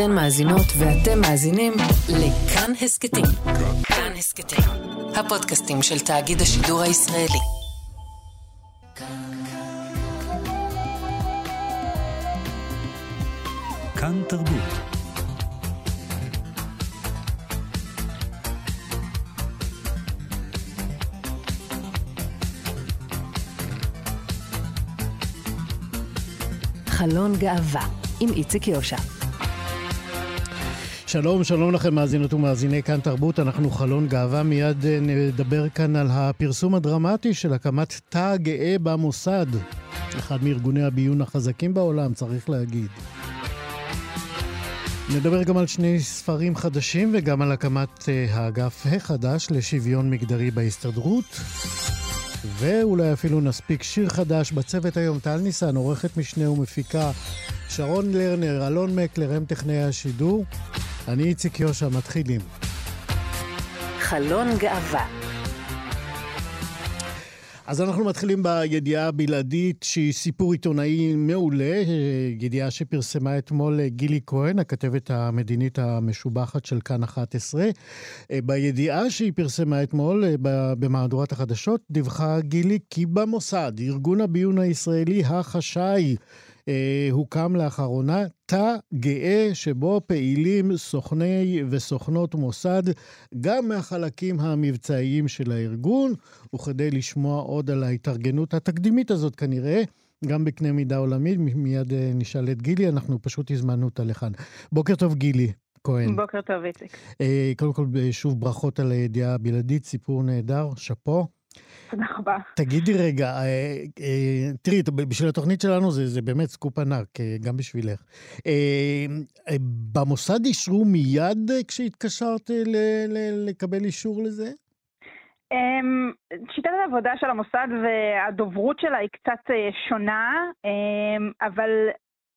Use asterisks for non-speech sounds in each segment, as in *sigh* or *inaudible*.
אתן מאזינות ואתם מאזינים לכאן הסכתים. כאן הסכתים, הפודקאסטים של תאגיד השידור הישראלי. כאן תרבות. חלון גאווה, עם איציק יושע. שלום, שלום לכם מאזינות ומאזיני כאן תרבות, אנחנו חלון גאווה, מיד אה, נדבר כאן על הפרסום הדרמטי של הקמת תא גאה במוסד, אחד מארגוני הביון החזקים בעולם, צריך להגיד. נדבר גם על שני ספרים חדשים וגם על הקמת אה, האגף החדש לשוויון מגדרי בהסתדרות. ואולי אפילו נספיק שיר חדש בצוות היום. טל ניסן, עורכת משנה ומפיקה, שרון לרנר, אלון מקלר, הם טכנאי השידור. אני איציק יושע, מתחילים. חלון גאווה אז אנחנו מתחילים בידיעה הבלעדית, שהיא סיפור עיתונאי מעולה, ידיעה שפרסמה אתמול גילי כהן, הכתבת המדינית המשובחת של כאן 11. בידיעה שהיא פרסמה אתמול במהדורת החדשות, דיווחה גילי כי במוסד, ארגון הביון הישראלי החשאי, הוקם לאחרונה תא גאה שבו פעילים סוכני וסוכנות מוסד, גם מהחלקים המבצעיים של הארגון, וכדי לשמוע עוד על ההתארגנות התקדימית הזאת כנראה, גם בקנה מידה עולמי, מיד אה, נשאל את גילי, אנחנו פשוט הזמנו אותה לכאן. בוקר טוב, גילי. כהן. בוקר טוב, איציק. אה, קודם כל, שוב ברכות על הידיעה הבלעדית, סיפור נהדר, שאפו. תודה רבה. תגידי רגע, אה, אה, תראי, בשביל התוכנית שלנו זה, זה באמת סקופ ענק, אה, גם בשבילך. במוסד אישרו מיד כשהתקשרת ל, ל, לקבל אישור לזה? אמ, שיטת העבודה של המוסד והדוברות שלה היא קצת שונה, אמ, אבל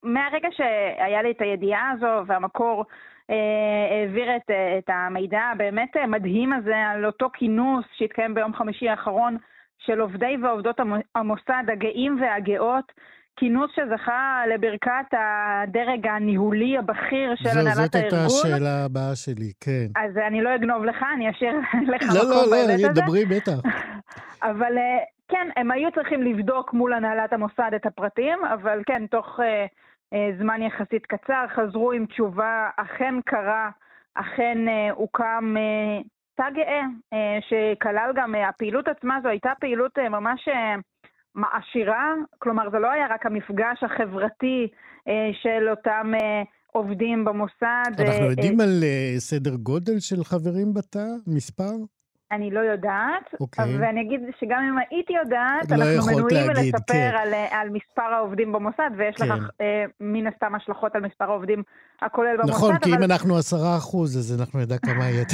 מהרגע שהיה לי את הידיעה הזו והמקור העביר את, את המידע הבאמת מדהים הזה על אותו כינוס שהתקיים ביום חמישי האחרון של עובדי ועובדות המוסד הגאים והגאות, כינוס שזכה לברכת הדרג הניהולי הבכיר של הנהלת הארגון. זאת הייתה השאלה הבאה שלי, כן. אז אני לא אגנוב לך, אני אשאיר *laughs* לך לא, מקום לא, לא, הזה. דברי בטח. *laughs* אבל אה, כן, הם היו צריכים לבדוק מול הנהלת המוסד את הפרטים, אבל כן, תוך uh, זמן יחסית קצר חזרו עם תשובה, אכן קרה, אכן uh, הוקם uh, תא גאה, שכלל גם, הפעילות עצמה זו הייתה פעילות ממש... מעשירה, כלומר זה לא היה רק המפגש החברתי אה, של אותם אה, עובדים במוסד. אנחנו אה, יודעים על סדר גודל של חברים בתא? מספר? אני לא יודעת, okay. אוקיי. ואני אגיד שגם אם הייתי יודעת, לא אנחנו מנועים להגיד, לספר כן. על, על מספר העובדים במוסד, ויש כן. לך אה, מן הסתם השלכות על מספר העובדים הכולל במוסד. נכון, כי אבל... אם אנחנו עשרה אחוז, אז אנחנו נדע כמה יהיה.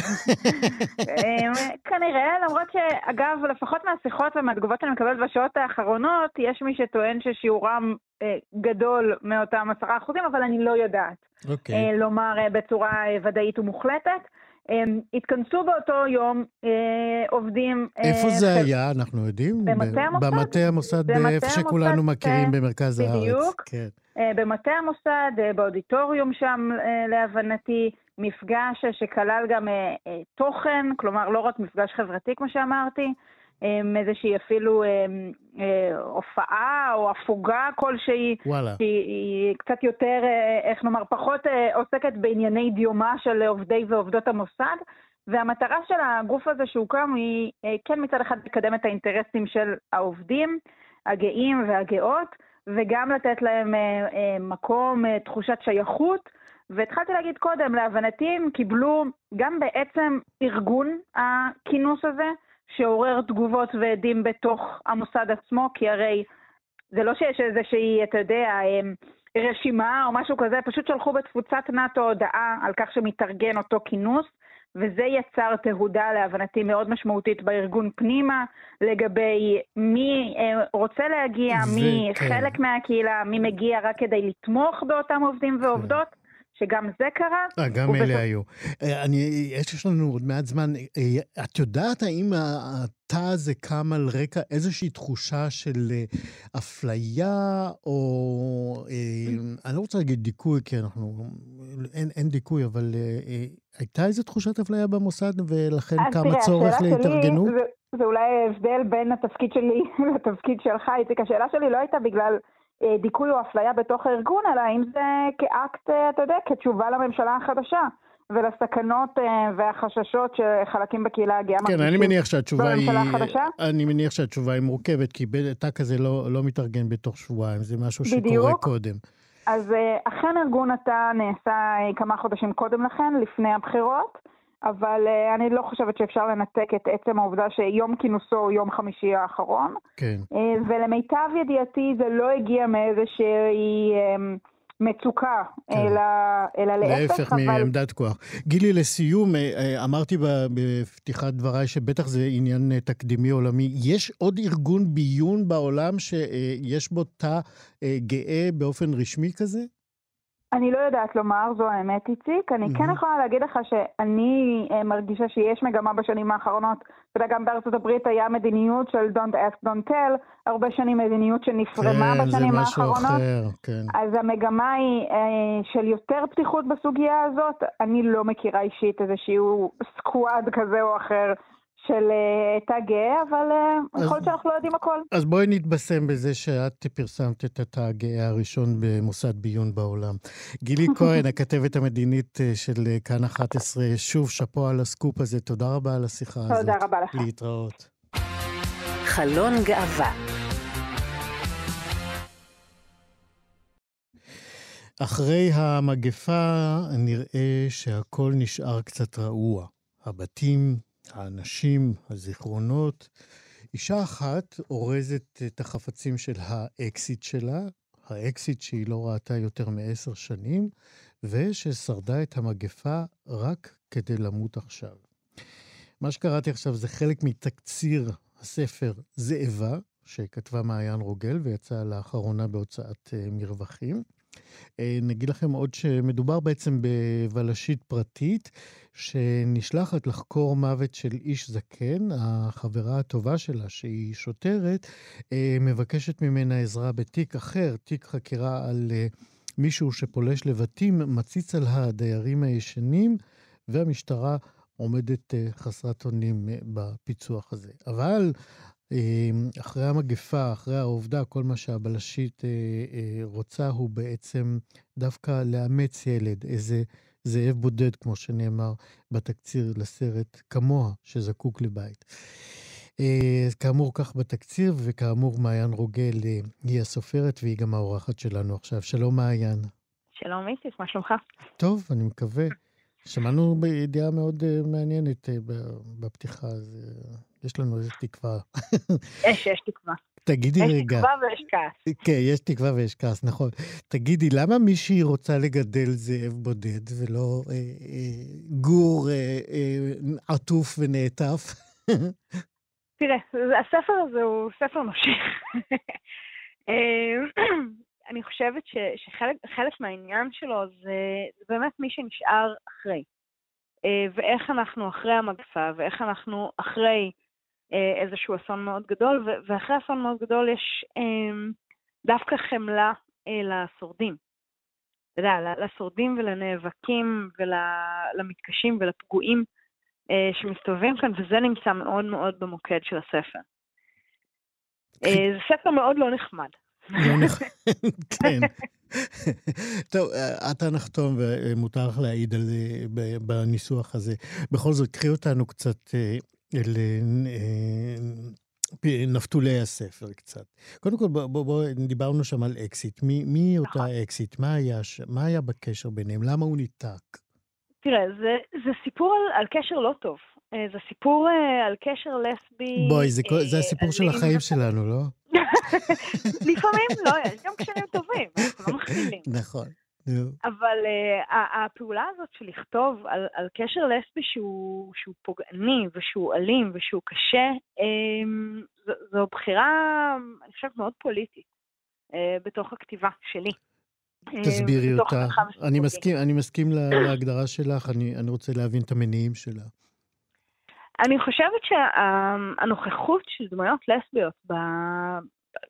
אה, כנראה, למרות שאגב, לפחות מהשיחות ומהתגובות שאני מקבלת בשעות האחרונות, יש מי שטוען ששיעורם אה, גדול מאותם עשרה אחוזים, אבל אני לא יודעת. Okay. אוקיי. אה, לומר אה, בצורה אה, ודאית ומוחלטת. הם התכנסו באותו יום אה, עובדים... אה, איפה זה ש... היה, אנחנו יודעים? במטה המוסד. במטה המוסד, באיפה שכולנו מכירים ב... במרכז בדיוק. הארץ. בדיוק. כן. אה, במטה המוסד, אה, באודיטוריום שם, אה, להבנתי, מפגש שכלל גם אה, אה, תוכן, כלומר לא רק מפגש חברתי, כמו שאמרתי, איזושהי אפילו אה, אה, הופעה או הפוגה כלשהי, וואלה. שהיא היא קצת יותר, אה, איך נאמר, פחות אה, עוסקת בענייני דיומה של עובדי ועובדות המוסד. והמטרה של הגוף הזה שהוקם היא אה, כן מצד אחד לקדם את האינטרסים של העובדים, הגאים והגאות, וגם לתת להם אה, אה, מקום, אה, תחושת שייכות. והתחלתי להגיד קודם, להבנתי הם קיבלו גם בעצם ארגון הכינוס הזה, שעורר תגובות ועדים בתוך המוסד עצמו, כי הרי זה לא שיש איזושהי, אתה יודע, אמ, רשימה או משהו כזה, פשוט שלחו בתפוצת נאט"ו הודעה על כך שמתארגן אותו כינוס, וזה יצר תהודה, להבנתי, מאוד משמעותית בארגון פנימה, לגבי מי אה, רוצה להגיע, מי כן. חלק מהקהילה, מי מגיע רק כדי לתמוך באותם עובדים ועובדות. שגם זה קרה. אה, גם אלה ובסוף... היו. אה, אני, יש לנו עוד מעט זמן. אה, את יודעת האם התא הזה קם על רקע איזושהי תחושה של אה, אפליה, או... אני לא רוצה להגיד דיכוי, כי אנחנו אין, אין דיכוי, אבל הייתה איזו תחושת אפליה במוסד, ולכן כמה צורך להתארגנות? זה, זה אולי ההבדל בין התפקיד שלי *laughs* לתפקיד שלך, איציק. השאלה שלי לא הייתה בגלל דיכוי או אפליה בתוך הארגון, אלא אם זה כאקט, אה, אתה יודע, כתשובה לממשלה החדשה. ולסכנות אה, והחששות שחלקים בקהילה הגאה מרגישים. כן, אני מניח שהתשובה היא... אני מניח שהתשובה היא מורכבת, כי תא כזה לא, לא מתארגן בתוך שבועיים, זה משהו בדיוק. שקורה קודם. אז אכן ארגון התא נעשה כמה חודשים קודם לכן, לפני הבחירות. אבל uh, אני לא חושבת שאפשר לנתק את עצם העובדה שיום כינוסו הוא יום חמישי האחרון. כן. Uh, ולמיטב ידיעתי זה לא הגיע מאיזושהי um, מצוקה, כן. אלא, אלא להפך. להפך, אבל... מעמדת כוח. גילי, לסיום, אמרתי בפתיחת דבריי שבטח זה עניין תקדימי עולמי. יש עוד ארגון ביון בעולם שיש בו תא גאה באופן רשמי כזה? אני לא יודעת לומר, זו האמת, איציק. אני mm-hmm. כן יכולה להגיד לך שאני אה, מרגישה שיש מגמה בשנים האחרונות. אתה יודע, גם בארצות הברית היה מדיניות של Don't ask, don't tell, הרבה שנים מדיניות שנפרמה כן, בשנים האחרונות. כן, זה משהו אחר, כן. אז המגמה היא אה, של יותר פתיחות בסוגיה הזאת. אני לא מכירה אישית איזשהו סקואד כזה או אחר של אה, תא גאה, אבל אה, יכול להיות שאנחנו לא יודעים הכל. אז בואי נתבשם בזה שאת פרסמת את התא הגאה הראשון במוסד ביון בעולם. גילי *laughs* כהן, הכתבת המדינית אה, של כאן 11, שוב שאפו על הסקופ הזה, תודה רבה על השיחה הזאת. תודה רבה לך. להתראות. חלון גאווה אחרי המגפה נראה שהכל נשאר קצת רעוע. הבתים האנשים, הזיכרונות. אישה אחת אורזת את החפצים של האקסיט שלה, האקסיט שהיא לא ראתה יותר מעשר שנים, וששרדה את המגפה רק כדי למות עכשיו. מה שקראתי עכשיו זה חלק מתקציר הספר זאבה, שכתבה מעיין רוגל ויצא לאחרונה בהוצאת uh, מרווחים. אה, נגיד לכם עוד שמדובר בעצם בבלשית פרטית שנשלחת לחקור מוות של איש זקן. החברה הטובה שלה, שהיא שוטרת, אה, מבקשת ממנה עזרה בתיק אחר, תיק חקירה על אה, מישהו שפולש לבתים, מציץ על הדיירים הישנים, והמשטרה עומדת חסרת אונים בפיצוח הזה. אבל אחרי המגפה, אחרי העובדה, כל מה שהבלשית אה, אה, רוצה הוא בעצם דווקא לאמץ ילד, איזה זאב בודד, כמו שנאמר בתקציר לסרט, כמוה, שזקוק לבית. אה, כאמור, כך בתקציר, וכאמור, מעיין רוגל היא הסופרת והיא גם האורחת שלנו עכשיו. שלום, מעיין. שלום, איציק, מה שלומך? טוב, אני מקווה. שמענו בידיעה מאוד מעניינת בפתיחה, אז יש לנו איזה תקווה. יש, יש תקווה. תגידי יש רגע. יש תקווה ויש כעס. כן, יש תקווה ויש כעס, נכון. תגידי, למה מישהי רוצה לגדל זאב בודד ולא אה, אה, גור אה, אה, עטוף ונעטף? תראה, הספר הזה הוא ספר נושך. אה, אני חושבת ש, שחלק מהעניין שלו זה, זה באמת מי שנשאר אחרי. אה, ואיך אנחנו אחרי המגפה, ואיך אנחנו אחרי איזשהו אסון מאוד גדול, ואחרי אסון מאוד גדול יש אמ, דווקא חמלה אה, לשורדים. אתה יודע, לשורדים ולנאבקים ולמתקשים ולפגועים אה, שמסתובבים כאן, וזה נמצא מאוד מאוד במוקד של הספר. זה ספר מאוד לא נחמד. לא נחמד, *laughs* כן. טוב, אתה נחתום ומותר לך להעיד על זה בניסוח הזה. בכל זאת, קחי אותנו קצת לנפתולי אה, הספר קצת. קודם כל, בואו, בוא, דיברנו שם על אקזיט. מי, מי אותה נכון. אקזיט? מה היה, מה היה בקשר ביניהם? למה הוא ניתק? תראה, זה, זה סיפור על, על קשר לא טוב. אה, זה סיפור אה, על קשר לסבי... בואי, זה, זה הסיפור של החיים שלנו, לא? *laughs* לפעמים לא, יש גם קשרים טובים, אנחנו לא *laughs* מכחישים. נכון. אבל uh, הפעולה הזאת של לכתוב על, על קשר לסבי שהוא, שהוא פוגעני ושהוא אלים ושהוא קשה, um, זו, זו בחירה, אני חושבת, מאוד פוליטית uh, בתוך הכתיבה שלי. תסבירי uh, אותה. אני מסכים, אני מסכים להגדרה שלך, אני, אני רוצה להבין את המניעים שלה. אני חושבת שהנוכחות של דמויות לסביות, ב,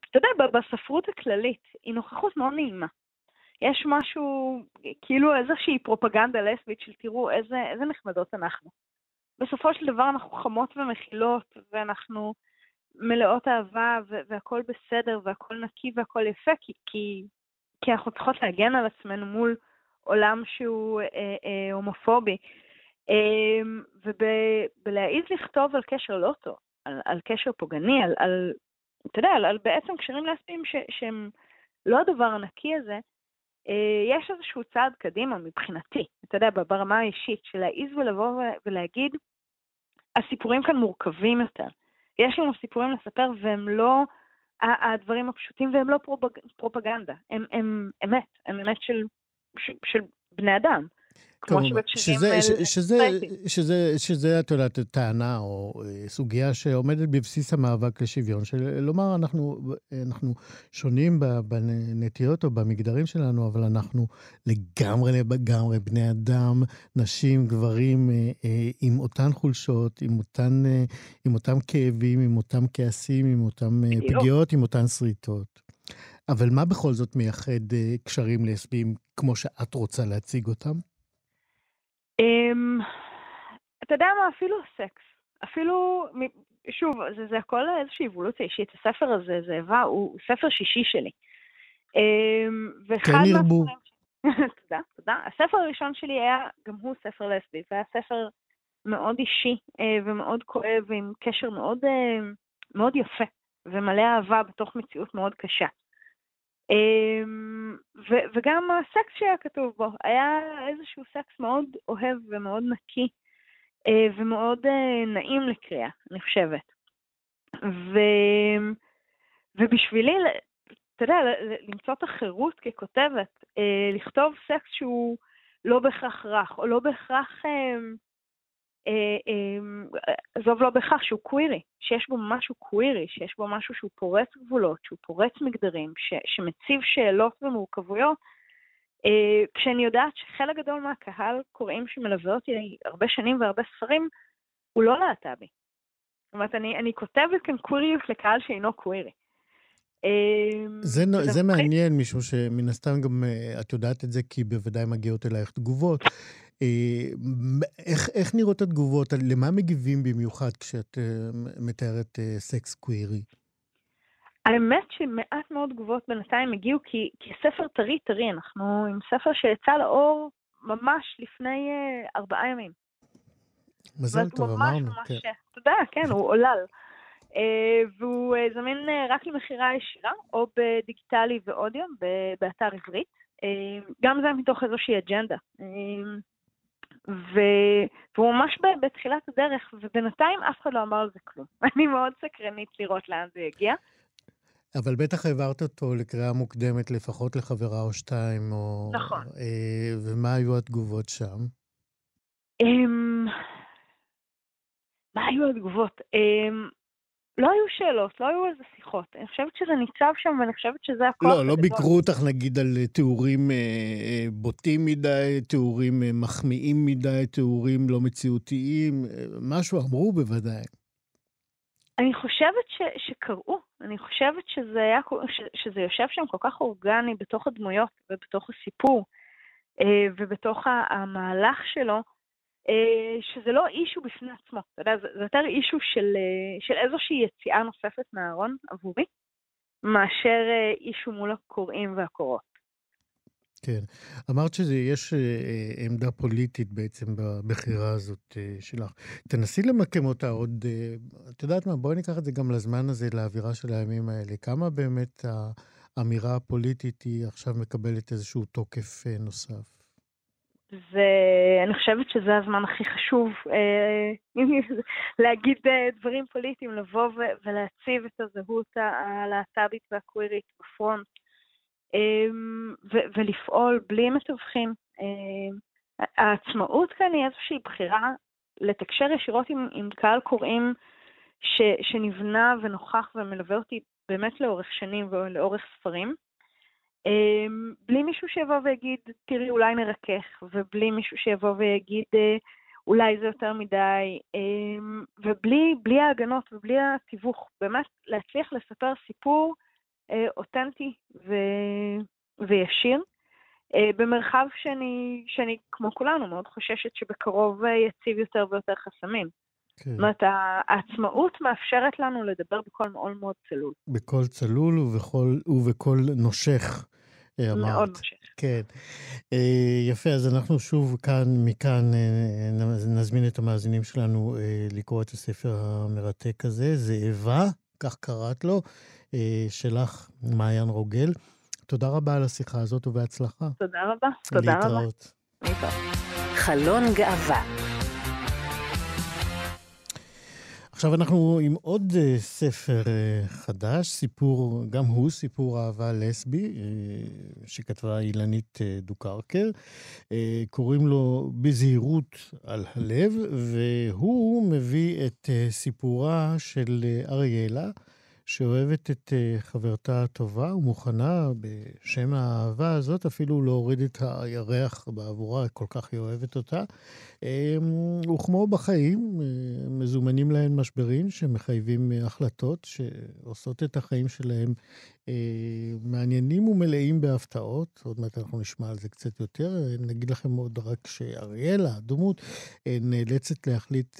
אתה יודע, בספרות הכללית, היא נוכחות מאוד נעימה. יש משהו, כאילו איזושהי פרופגנדה לסבית של תראו איזה, איזה נחמדות אנחנו. בסופו של דבר אנחנו חמות ומכילות, ואנחנו מלאות אהבה, והכול בסדר, והכול נקי והכול יפה, כי, כי, כי אנחנו צריכות להגן על עצמנו מול עולם שהוא אה, אה, הומופובי. אה, ובלהעיז לכתוב על קשר לא טוב, על, על קשר פוגעני, על, על, אתה יודע, על, על בעצם קשרים לסביים שהם לא הדבר הנקי הזה, יש איזשהו צעד קדימה מבחינתי, אתה יודע, ברמה האישית, של להעיז ולבוא ולהגיד, הסיפורים כאן מורכבים יותר. יש לנו סיפורים לספר והם לא הדברים הפשוטים והם לא פרופגנדה, הם, הם אמת, הם אמת של, של, של בני אדם. כמו שזה, שזה, שזה, שזה, שזה, את יודעת, טענה או אה, סוגיה שעומדת בבסיס המאבק לשוויון, של לומר, אנחנו, אנחנו שונים בנטיות או במגדרים שלנו, אבל אנחנו לגמרי לגמרי בני אדם, נשים, גברים, אה, אה, עם אותן חולשות, עם אותן, עם אותם כאבים, עם אותם כעסים, עם אותם פגיעות, עם אותן שריטות. אבל מה בכל זאת מייחד קשרים לסביים כמו שאת רוצה להציג אותם? Um, אתה יודע מה, אפילו סקס. אפילו, שוב, זה, זה הכל איזושהי אבולוציה אישית. הספר הזה, זה איבה, הוא ספר שישי שלי. Um, כן ירבו. *laughs* תודה, תודה. הספר הראשון שלי היה, גם הוא ספר לסבי, זה היה ספר מאוד אישי uh, ומאוד כואב, ועם קשר מאוד, uh, מאוד יפה ומלא אהבה בתוך מציאות מאוד קשה. אמ, ו- וגם הסקס שהיה כתוב בו, היה איזשהו סקס מאוד אוהב ומאוד נקי אה, ומאוד אה, נעים לקריאה, אני חושבת. ו- ובשבילי, אתה יודע, למצוא את החירות ככותבת, אה, לכתוב סקס שהוא לא בהכרח רך, או לא בהכרח אה, עזוב לא בהכרח שהוא קווירי, שיש בו משהו קווירי, שיש בו משהו שהוא פורץ גבולות, שהוא פורץ מגדרים, ש, שמציב שאלות ומורכבויות, אה, כשאני יודעת שחלק גדול מהקהל קוראים שמלווה אותי הרבה שנים והרבה ספרים, הוא לא להט"בי. זאת אומרת, אני, אני כותבת כאן קוויריות לקהל שאינו קווירי. זה, זה מעניין, משום שמן הסתם גם את יודעת את זה, כי בוודאי מגיעות אלייך תגובות. אה, איך, איך נראות התגובות? למה מגיבים במיוחד כשאת אה, מתארת אה, סקס קווירי? האמת שמעט מאוד תגובות בינתיים הגיעו, כי, כי ספר טרי טרי, אנחנו עם ספר שיצא לאור ממש לפני ארבעה ימים. מזל טוב, אמרנו. ממש, כן. אתה יודע, כן, הוא עולל. והוא זמין רק למכירה ישירה, או בדיגיטלי ואודיו, באתר עברית. גם זה מתוך איזושהי אג'נדה. ו... והוא ממש בתחילת הדרך, ובינתיים אף אחד לא אמר על זה כלום. *laughs* אני מאוד סקרנית לראות לאן זה יגיע. אבל בטח העברת אותו לקריאה מוקדמת לפחות לחברה או שתיים, או... נכון. אה, ומה היו התגובות שם? אמ... מה היו התגובות? אמ... לא היו שאלות, לא היו איזה שיחות. אני חושבת שזה ניצב שם, ואני חושבת שזה הכוח לא, לא ביקרו אותך נגיד על אה, תיאורים אה, אה, בוטים מדי, תיאורים אה, מחמיאים מדי, תיאורים לא מציאותיים, אה, משהו אמרו בוודאי. אני חושבת ש, שקראו, אני חושבת שזה, היה, ש, שזה יושב שם כל כך אורגני בתוך הדמויות ובתוך הסיפור אה, ובתוך המהלך שלו, שזה לא אישו בפני עצמו, אתה יודע, זה, זה יותר אישו של, אה, של איזושהי יציאה נוספת מהארון עבורי, מאשר אה, אישו מול הקוראים והקוראות. כן. אמרת שיש עמדה פוליטית בעצם בבחירה הזאת שלך. תנסי למקם אותה עוד, את יודעת מה, בואי ניקח את זה גם לזמן הזה, לאווירה של הימים האלה. כמה באמת האמירה הפוליטית היא עכשיו מקבלת איזשהו תוקף נוסף? ואני חושבת שזה הזמן הכי חשוב אה, *laughs* להגיד אה, דברים פוליטיים, לבוא ולהציב את הזהות הלהט"בית והקווירית בפרונט, אמ, ולפעול בלי מתווכים. אה, העצמאות כאן היא איזושהי בחירה לתקשר ישירות עם, עם קהל קוראים ש, שנבנה ונוכח ומלווה אותי באמת לאורך שנים ולאורך ספרים. אמ, בלי מישהו שיבוא ויגיד, תראי, אולי נרכך, ובלי מישהו שיבוא ויגיד, אה, אולי זה יותר מדי, אמ, ובלי ההגנות ובלי התיווך, באמת להצליח לספר סיפור אה, אותנטי ו... וישיר. במרחב שאני, שאני, כמו כולנו, מאוד חוששת שבקרוב יציב יותר ויותר חסמים. כן. זאת אומרת, העצמאות מאפשרת לנו לדבר בקול מאוד מאוד צלול. בקול צלול ובקול, ובקול נושך. אה, אמרת. מאוד נושך. כן. אה, יפה, אז אנחנו שוב כאן, מכאן, אה, נזמין את המאזינים שלנו לקרוא את הספר המרתק הזה, זאבה, כך קראת לו, שלך, מעיין רוגל. תודה רבה על השיחה הזאת ובהצלחה. תודה רבה. תודה רבה. להתראות. חלון גאווה עכשיו אנחנו עם עוד uh, ספר uh, חדש, סיפור, גם הוא סיפור אהבה לסבי, uh, שכתבה אילנית דוקרקר. קוראים לו בזהירות על הלב, והוא מביא את סיפורה של אריאלה. שאוהבת את חברתה הטובה ומוכנה בשם האהבה הזאת אפילו להוריד את הירח בעבורה, כל כך היא אוהבת אותה. וכמו בחיים, uh, מזומנים להן משברים שמחייבים uh, החלטות שעושות את החיים שלהם uh, מעניינים ומלאים בהפתעות. עוד מעט אנחנו נשמע על זה קצת יותר. נגיד לכם עוד רק שאריאלה, הדמות, נאלצת להחליט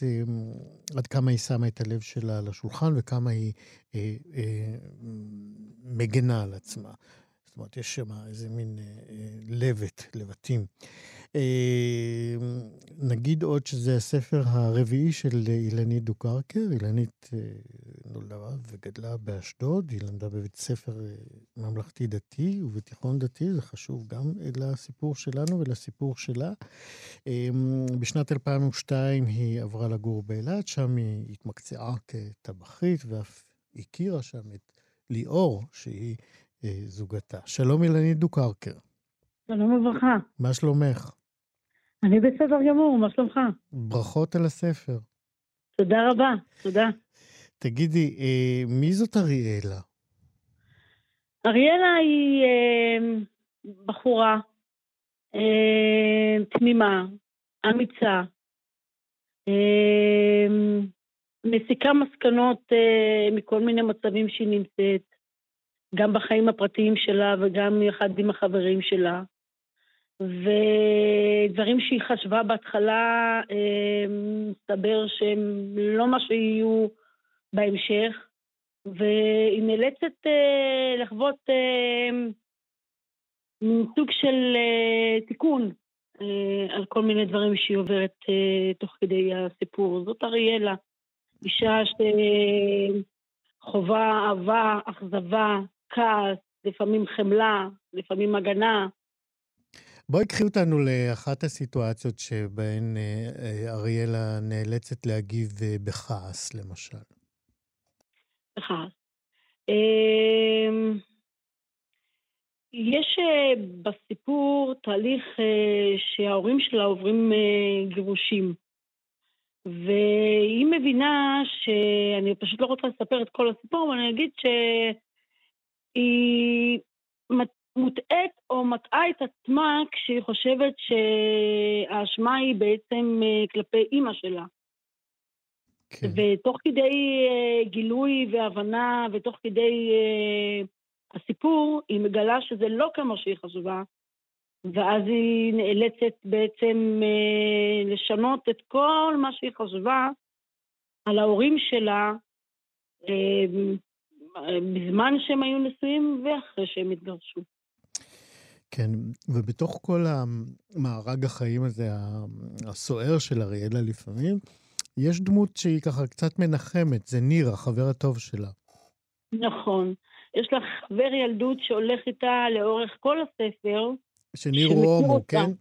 עד כמה היא שמה את הלב שלה על השולחן וכמה היא אה, אה, מגנה על עצמה. זאת אומרת, יש שם איזה מין אה, לבט, לבטים. נגיד עוד שזה הספר הרביעי של אילנית דוקרקר. אילנית נולדה וגדלה באשדוד, היא למדה בבית ספר ממלכתי-דתי ובתיכון דתי, זה חשוב גם לסיפור שלנו ולסיפור שלה. בשנת 2002 היא עברה לגור באילת, שם היא התמקצעה כטבחית ואף הכירה שם את ליאור, שהיא אה, זוגתה. שלום אילנית דוקרקר. שלום וברכה. מה שלומך? אני בסדר גמור, מה שלומך? ברכות על הספר. תודה רבה, תודה. תגידי, אה, מי זאת אריאלה? אריאלה היא אה, בחורה אה, תמימה, אמיצה, אה, מסיקה מסקנות uh, מכל מיני מצבים שהיא נמצאת, גם בחיים הפרטיים שלה וגם יחד עם החברים שלה. ודברים שהיא חשבה בהתחלה, uh, מסתבר שהם לא מה שיהיו בהמשך, והיא נאלצת uh, לחוות uh, סוג של uh, תיקון על כל מיני דברים שהיא עוברת תוך כדי הסיפור. זאת אריאלה. אישה שחווה אהבה, אכזבה, כעס, לפעמים חמלה, לפעמים הגנה. בואי קחי אותנו לאחת הסיטואציות שבהן אה, אה, אריאלה נאלצת להגיב אה, בכעס, למשל. בכעס. אמ, יש בסיפור תהליך שההורים שלה עוברים גירושים. והיא מבינה שאני פשוט לא רוצה לספר את כל הסיפור, אבל אני אגיד שהיא מוטעית או מטעה את עצמה כשהיא חושבת שהאשמה היא בעצם אה, כלפי אימא שלה. כן. ותוך כדי אה, גילוי והבנה ותוך כדי אה, הסיפור, היא מגלה שזה לא כמו שהיא חשבה, ואז היא נאלצת בעצם לשנות את כל מה שהיא חשבה על ההורים שלה בזמן שהם היו נשואים ואחרי שהם התגרשו. כן, ובתוך כל המארג החיים הזה, הסוער של אריאלה לפעמים, יש דמות שהיא ככה קצת מנחמת, זה ניר, החבר הטוב שלה. נכון. יש לך חבר ילדות שהולך איתה לאורך כל הספר, שניר הוא הומו, כן?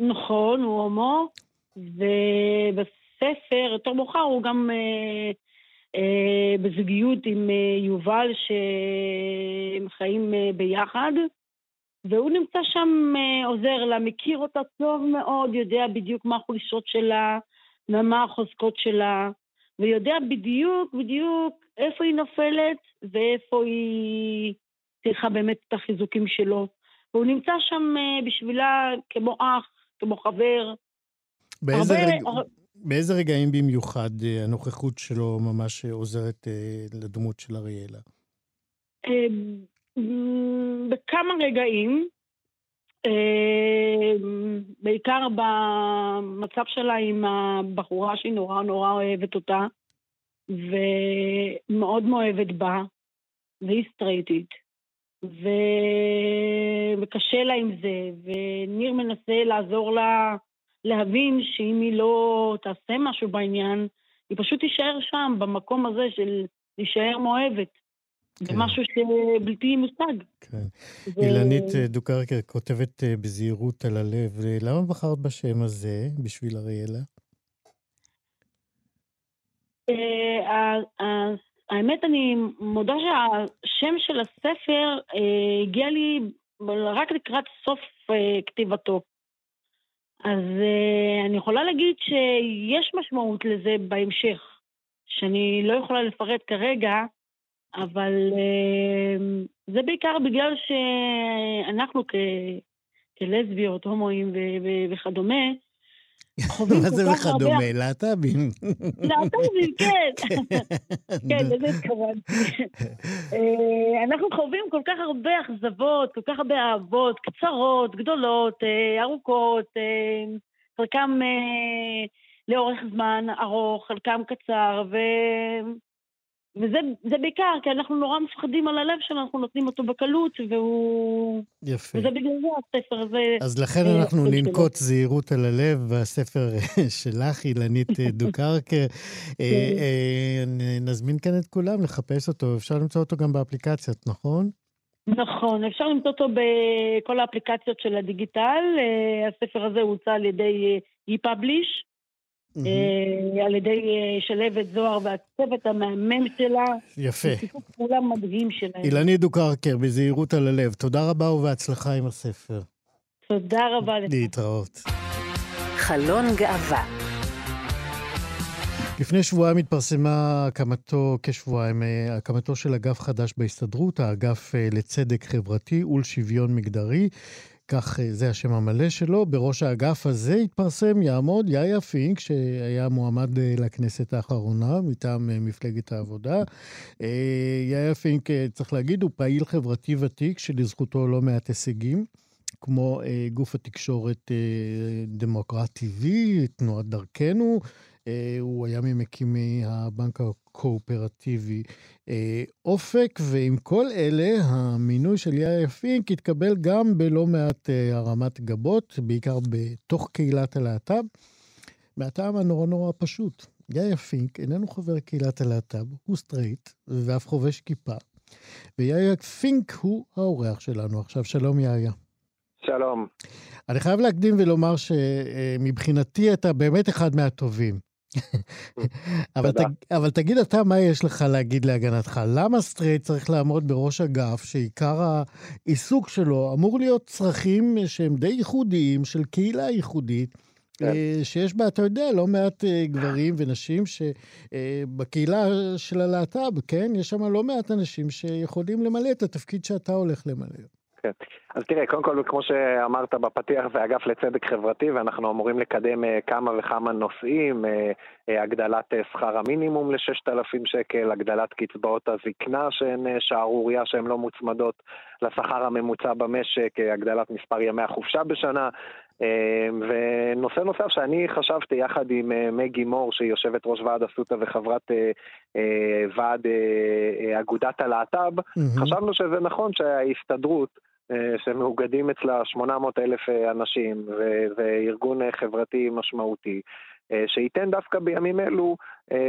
נכון, הוא הומו, ובספר, יותר מאוחר, הוא גם אה, אה, בזוגיות עם אה, יובל, שהם חיים אה, ביחד, והוא נמצא שם, אה, עוזר לה, מכיר אותה טוב מאוד, יודע בדיוק מה החולשות שלה, ומה החוזקות שלה, ויודע בדיוק, בדיוק איפה היא נופלת, ואיפה היא צריכה באמת את החיזוקים שלו. והוא נמצא שם בשבילה כמו אח, כמו חבר. באיזה, הרבה... רג... באיזה רגעים במיוחד אה, הנוכחות שלו ממש עוזרת אה, לדמות של אריאלה? בכמה רגעים. בעיקר במצב שלה עם הבחורה שהיא נורא נורא אוהבת אותה, ומאוד מאוהבת בה, והיא סטרייטית. ו... וקשה לה עם זה, וניר מנסה לעזור לה להבין שאם היא לא תעשה משהו בעניין, היא פשוט תישאר שם, במקום הזה של להישאר מאוהבת. כן. זה משהו שבלתי מושג. כן. ו... אילנית דוקרקר כותבת אה, בזהירות על הלב, למה בחרת בשם הזה בשביל אריאלה? אה, האמת, אני מודה שהשם של הספר אה, הגיע לי רק לקראת סוף כתיבתו. אז אני יכולה להגיד שיש משמעות לזה בהמשך, שאני לא יכולה לפרט כרגע, אבל זה בעיקר בגלל שאנחנו כלסביות, הומואים וכדומה, מה זה וכדומה? להט"בים. להט"בים, כן. כן, לזה התכוונתי. אה, אנחנו חווים כל כך הרבה אכזבות, כל כך הרבה אהבות, קצרות, גדולות, אה, ארוכות, אה, חלקם לאורך זמן ארוך, חלקם קצר, ו... וזה בעיקר, כי אנחנו נורא מפחדים על הלב שלנו, אנחנו נותנים אותו בקלות, והוא... יפה. וזה בגלל זה הספר הזה... אז לכן אה, אנחנו ננקוט שלו. זהירות על הלב בספר *laughs* שלך, אילנית *laughs* דוקרקר. אה, כן. אה, נזמין כאן את כולם לחפש אותו, אפשר למצוא אותו גם באפליקציות, נכון? נכון, אפשר למצוא אותו בכל האפליקציות של הדיגיטל. הספר הזה הוצא על ידי e-publish. אה, על ידי אה, שלוות זוהר והצוות המהמם שלה. יפה. שיתוף פעולה מדהים שלהם. אילנית דוקרקר, בזהירות על הלב. תודה רבה ובהצלחה עם הספר. תודה רבה לך. להתראות. חלון גאווה לפני שבועיים התפרסמה הקמתו, כשבועיים, אה, הקמתו של אגף חדש בהסתדרות, האגף לצדק חברתי ולשוויון מגדרי. כך אה, זה השם המלא שלו. בראש האגף הזה התפרסם, יעמוד יאיה פינק, שהיה מועמד אה, לכנסת האחרונה מטעם אה, מפלגת העבודה. יאיה פינק, צריך להגיד, הוא פעיל חברתי ותיק שלזכותו לא מעט הישגים. כמו גוף התקשורת דמוקרTV, תנועת דרכנו, הוא היה ממקימי הבנק הקואופרטיבי אה, אופק, ועם כל אלה, המינוי של יאיר פינק התקבל גם בלא מעט אה, הרמת גבות, בעיקר בתוך קהילת הלהט"ב, מהטעם הנורא נורא פשוט. יאיר פינק איננו חבר קהילת הלהט"ב, הוא סטרייט ואף חובש כיפה. ויאיר פינק הוא האורח שלנו עכשיו. שלום יאיר. שלום. אני חייב להקדים ולומר שמבחינתי אתה באמת אחד מהטובים. *laughs* אבל, ת, אבל תגיד אתה מה יש לך להגיד להגנתך. למה סטרייט צריך לעמוד בראש אגף שעיקר העיסוק שלו אמור להיות צרכים שהם די ייחודיים, של קהילה ייחודית, כן. אה, שיש בה, אתה יודע, לא מעט אה, גברים ונשים שבקהילה אה, של הלהט"ב, כן? יש שם לא מעט אנשים שיכולים למלא את התפקיד שאתה הולך למלא. כן. אז תראה, קודם כל, כמו שאמרת בפתיח, זה אגף לצדק חברתי, ואנחנו אמורים לקדם uh, כמה וכמה נושאים, uh, uh, הגדלת שכר המינימום ל-6,000 שקל, הגדלת קצבאות הזקנה שהן שערורייה שהן לא מוצמדות לשכר הממוצע במשק, הגדלת מספר ימי החופשה בשנה, ונושא נוסף שאני חשבתי יחד עם מגי מור, שהיא יושבת ראש ועד אסותא וחברת ועד אגודת הלהט"ב, mm-hmm. חשבנו שזה נכון שההסתדרות אה, שמאוגדים אצלה 800 אלף אה, אנשים, וזה ארגון אה, חברתי משמעותי, שייתן דווקא בימים אלו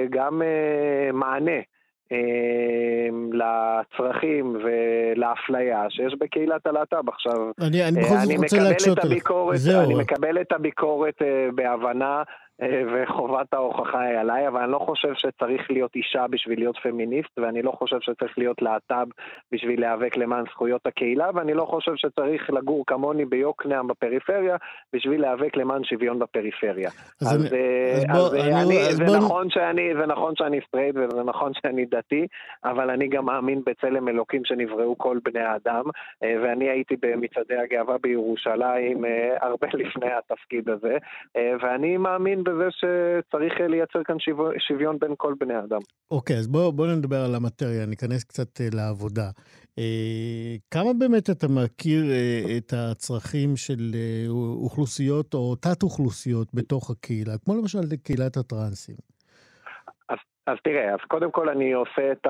גם מענה. לצרכים ולאפליה שיש בקהילת הלהט"ב. עכשיו, אני, אני זאת רוצה להקשות עליך. אני מקבל את הביקורת בהבנה, אה, וחובת ההוכחה היא עליי, אבל אני לא חושב שצריך להיות אישה בשביל להיות פמיניסט, ואני לא חושב שצריך להיות להט"ב בשביל להיאבק למען זכויות הקהילה, ואני לא חושב שצריך לגור כמוני ביוקנעם בפריפריה בשביל להיאבק למען שוויון בפריפריה. אז, אז, אז, אה, אז, בוא, אז אני, אני, אז זה, בוא... נכון שאני, זה נכון שאני סטרייט וזה נכון שאני דתי, אבל אני גם מאמין בצלם אלוקים שנבראו כל בני האדם, אה, ואני הייתי במצעדי הגאווה בירושלים הרבה לפני התפקיד הזה, ואני מאמין בזה שצריך לייצר כאן שוויון בין כל בני אדם. אוקיי, okay, אז בואו בוא נדבר על המטריה, ניכנס קצת לעבודה. אה, כמה באמת אתה מכיר אה, את הצרכים של אה, אוכלוסיות או תת-אוכלוסיות בתוך הקהילה, כמו למשל קהילת הטרנסים? אז, אז תראה, אז קודם כל אני עושה את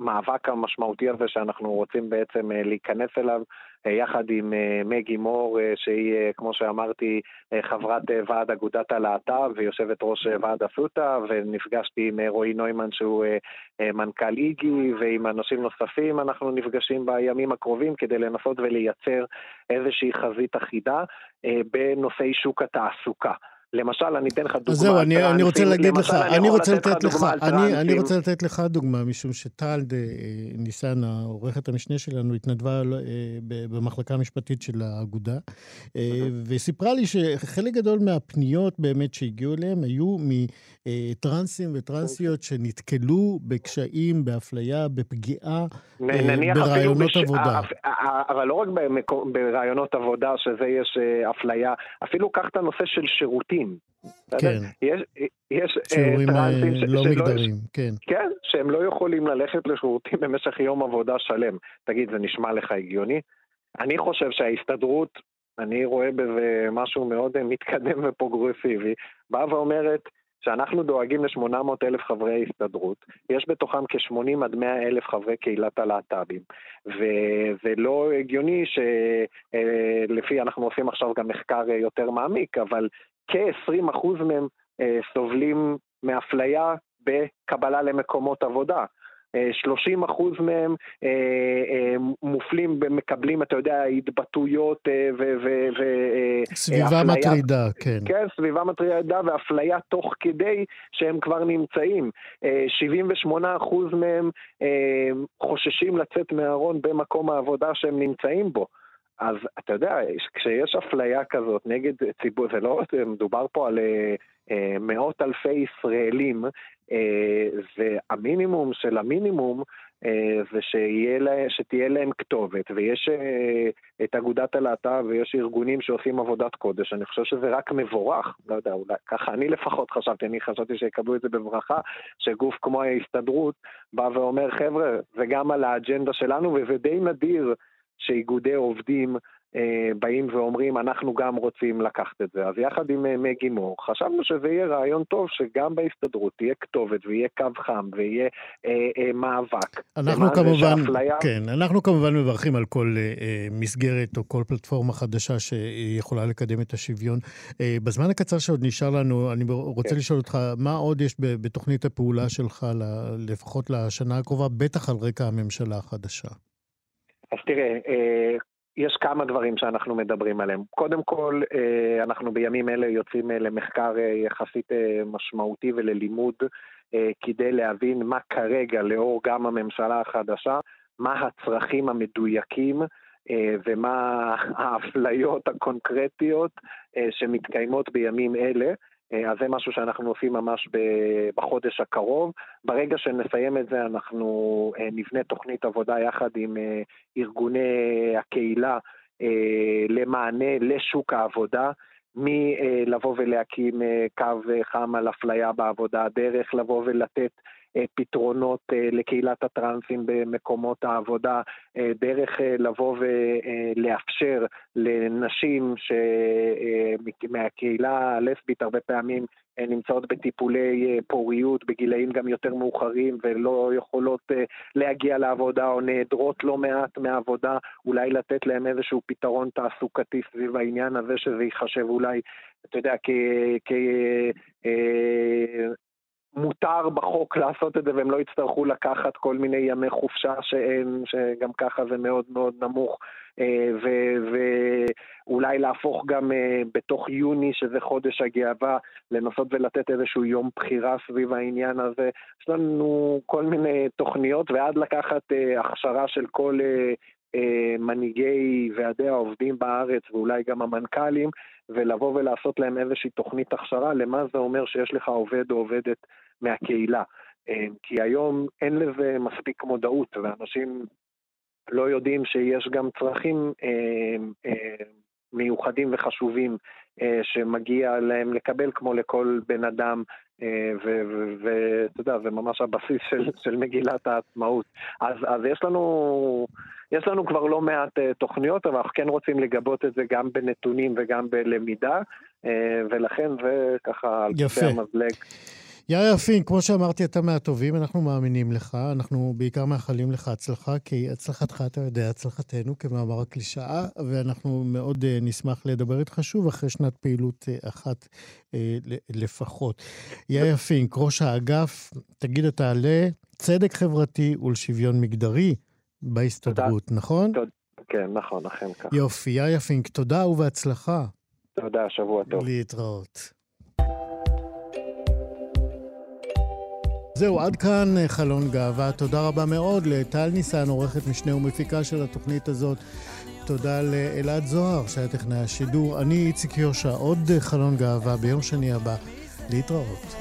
המאבק המשמעותי הזה שאנחנו רוצים בעצם להיכנס אליו אה, יחד עם אה, מגי מור, אה, שהיא, כמו שאמרתי, חברת ועד אגודת הלהט"ב ויושבת ראש ועד אסותא, ונפגשתי עם רועי נוימן שהוא מנכ"ל איגי, ועם אנשים נוספים אנחנו נפגשים בימים הקרובים כדי לנסות ולייצר איזושהי חזית אחידה בנושאי שוק התעסוקה. למשל, אני אתן לך דוגמה. אז זהו, אני, אני רוצה להגיד לך, אני רוצה לתת לך, אני, אני רוצה לתת לך דוגמה, משום שטל אה, ניסן, העורכת המשנה שלנו, התנדבה אה, במחלקה המשפטית של האגודה, אה, וסיפרה לי שחלק גדול מהפניות באמת שהגיעו אליהם היו מטרנסים וטרנסיות שנתקלו בקשיים, באפליה, בפגיעה, ברעיונות עבודה. אבל לא רק ברעיונות עבודה, שזה יש אפליה, אפילו קח את הנושא של שירותים. טרנסים. כן. יש, יש אה, שיעורים טרנסים ש, לא מגדרים, כן. כן, שהם לא יכולים ללכת לשירותים במשך יום עבודה שלם. תגיד, זה נשמע לך הגיוני? אני חושב שההסתדרות, אני רואה בזה משהו מאוד מתקדם ופרוגרסיבי, באה ואומרת, שאנחנו דואגים ל-800 אלף חברי הסתדרות, יש בתוכם כ-80 עד 100 אלף חברי קהילת הלהט"בים. וזה לא הגיוני שלפי, אה, אנחנו עושים עכשיו גם מחקר יותר מעמיק, אבל כ-20% מהם אה, סובלים מאפליה בקבלה למקומות עבודה. 30 אה, אחוז מהם אה, אה, מופלים, מקבלים, אתה יודע, התבטאויות ו... סביבה מטרידה, כן. כן, סביבה מטרידה ואפליה תוך כדי שהם כבר נמצאים. 78 אחוז מהם חוששים לצאת מהארון במקום העבודה שהם נמצאים בו. אז אתה יודע, כשיש אפליה כזאת נגד ציבור, זה לא, מדובר פה על אה, אה, מאות אלפי ישראלים, אה, והמינימום של המינימום אה, זה לה, שתהיה להם כתובת, ויש אה, את אגודת הלהט"ב ויש ארגונים שעושים עבודת קודש, אני חושב שזה רק מבורך, לא יודע, אולי ככה אני לפחות חשבתי, אני חשבתי שיקבלו את זה בברכה, שגוף כמו ההסתדרות בא ואומר, חבר'ה, זה גם על האג'נדה שלנו, וזה די נדיר. שאיגודי עובדים אה, באים ואומרים, אנחנו גם רוצים לקחת את זה. אז יחד עם אה, מגי מור, חשבנו שזה יהיה רעיון טוב שגם בהסתדרות תהיה כתובת ויהיה קו חם ויהיה אה, אה, מאבק. אנחנו כמובן, שאפליה... כן, אנחנו כמובן מברכים על כל אה, אה, מסגרת או כל פלטפורמה חדשה שיכולה לקדם את השוויון. אה, בזמן הקצר שעוד נשאר לנו, אני רוצה כן. לשאול אותך, מה עוד יש בתוכנית הפעולה שלך, לפחות לשנה הקרובה, בטח על רקע הממשלה החדשה? אז תראה, אה, יש כמה דברים שאנחנו מדברים עליהם. קודם כל, אה, אנחנו בימים אלה יוצאים אה, למחקר יחסית משמעותי וללימוד כדי להבין מה כרגע, לאור גם הממשלה החדשה, מה הצרכים המדויקים ומה *laughs* האפליות הקונקרטיות שמתקיימות בימים אלה. אה, אז זה משהו שאנחנו עושים ממש בחודש הקרוב. ברגע שנסיים את זה, אנחנו אה, נבנה תוכנית עבודה יחד עם אה, ארגוני הקהילה למענה לשוק העבודה. מלבוא ולהקים קו חם על אפליה בעבודה, דרך לבוא ולתת פתרונות אה, לקהילת הטרנסים במקומות העבודה, אה, דרך לבוא ולאפשר לנשים מהקהילה הלסבית הרבה פעמים נמצאות בטיפולי פוריות בגילאים גם יותר מאוחרים ולא יכולות להגיע לעבודה או נעדרות לא מעט מהעבודה, אולי לתת להם איזשהו פתרון תעסוקתי סביב העניין הזה שזה ייחשב אולי, אתה יודע, כ... כ מותר בחוק לעשות את זה והם לא יצטרכו לקחת כל מיני ימי חופשה שאין, שגם ככה זה מאוד מאוד נמוך, אה, ואולי להפוך גם אה, בתוך יוני, שזה חודש הגאווה, לנסות ולתת איזשהו יום בחירה סביב העניין הזה. יש לנו כל מיני תוכניות, ועד לקחת אה, הכשרה של כל מנהיגי ועדי העובדים בארץ ואולי גם המנכ"לים, ולבוא ולעשות להם איזושהי תוכנית הכשרה למה זה אומר שיש לך עובד או עובדת מהקהילה. אה, כי היום אין לזה מספיק מודעות, ואנשים לא יודעים שיש גם צרכים אה, אה, מיוחדים וחשובים שמגיע להם לקבל כמו לכל בן אדם ואתה יודע, זה ממש הבסיס של, *laughs* של מגילת העצמאות. אז, אז יש לנו... יש לנו כבר לא מעט uh, תוכניות, אבל אנחנו כן רוצים לגבות את זה גם בנתונים וגם בלמידה, uh, ולכן זה ככה על קצה המזלג. יאיר פין, כמו שאמרתי, אתה מהטובים, אנחנו מאמינים לך, אנחנו בעיקר מאחלים לך הצלחה, כי הצלחתך, אתה יודע, הצלחתנו, כמאמר הקלישאה, ואנחנו מאוד uh, נשמח לדבר איתך שוב אחרי שנת פעילות uh, אחת uh, לפחות. יאיר פינק, ראש האגף, תגיד אתה לצדק חברתי ולשוויון מגדרי בהסתדרות, תודה. נכון? תודה. כן, נכון, אכן כך. יופי, יאיר פינק, תודה ובהצלחה. תודה, שבוע טוב. להתראות. זהו, עד כאן אה, חלון גאווה. תודה רבה מאוד לטל ניסן, עורכת משנה ומפיקה של התוכנית הזאת. תודה לאלעד זוהר, שהיה טכנאי השידור. אני איציק יושע, עוד חלון גאווה ביום שני הבא. להתראות.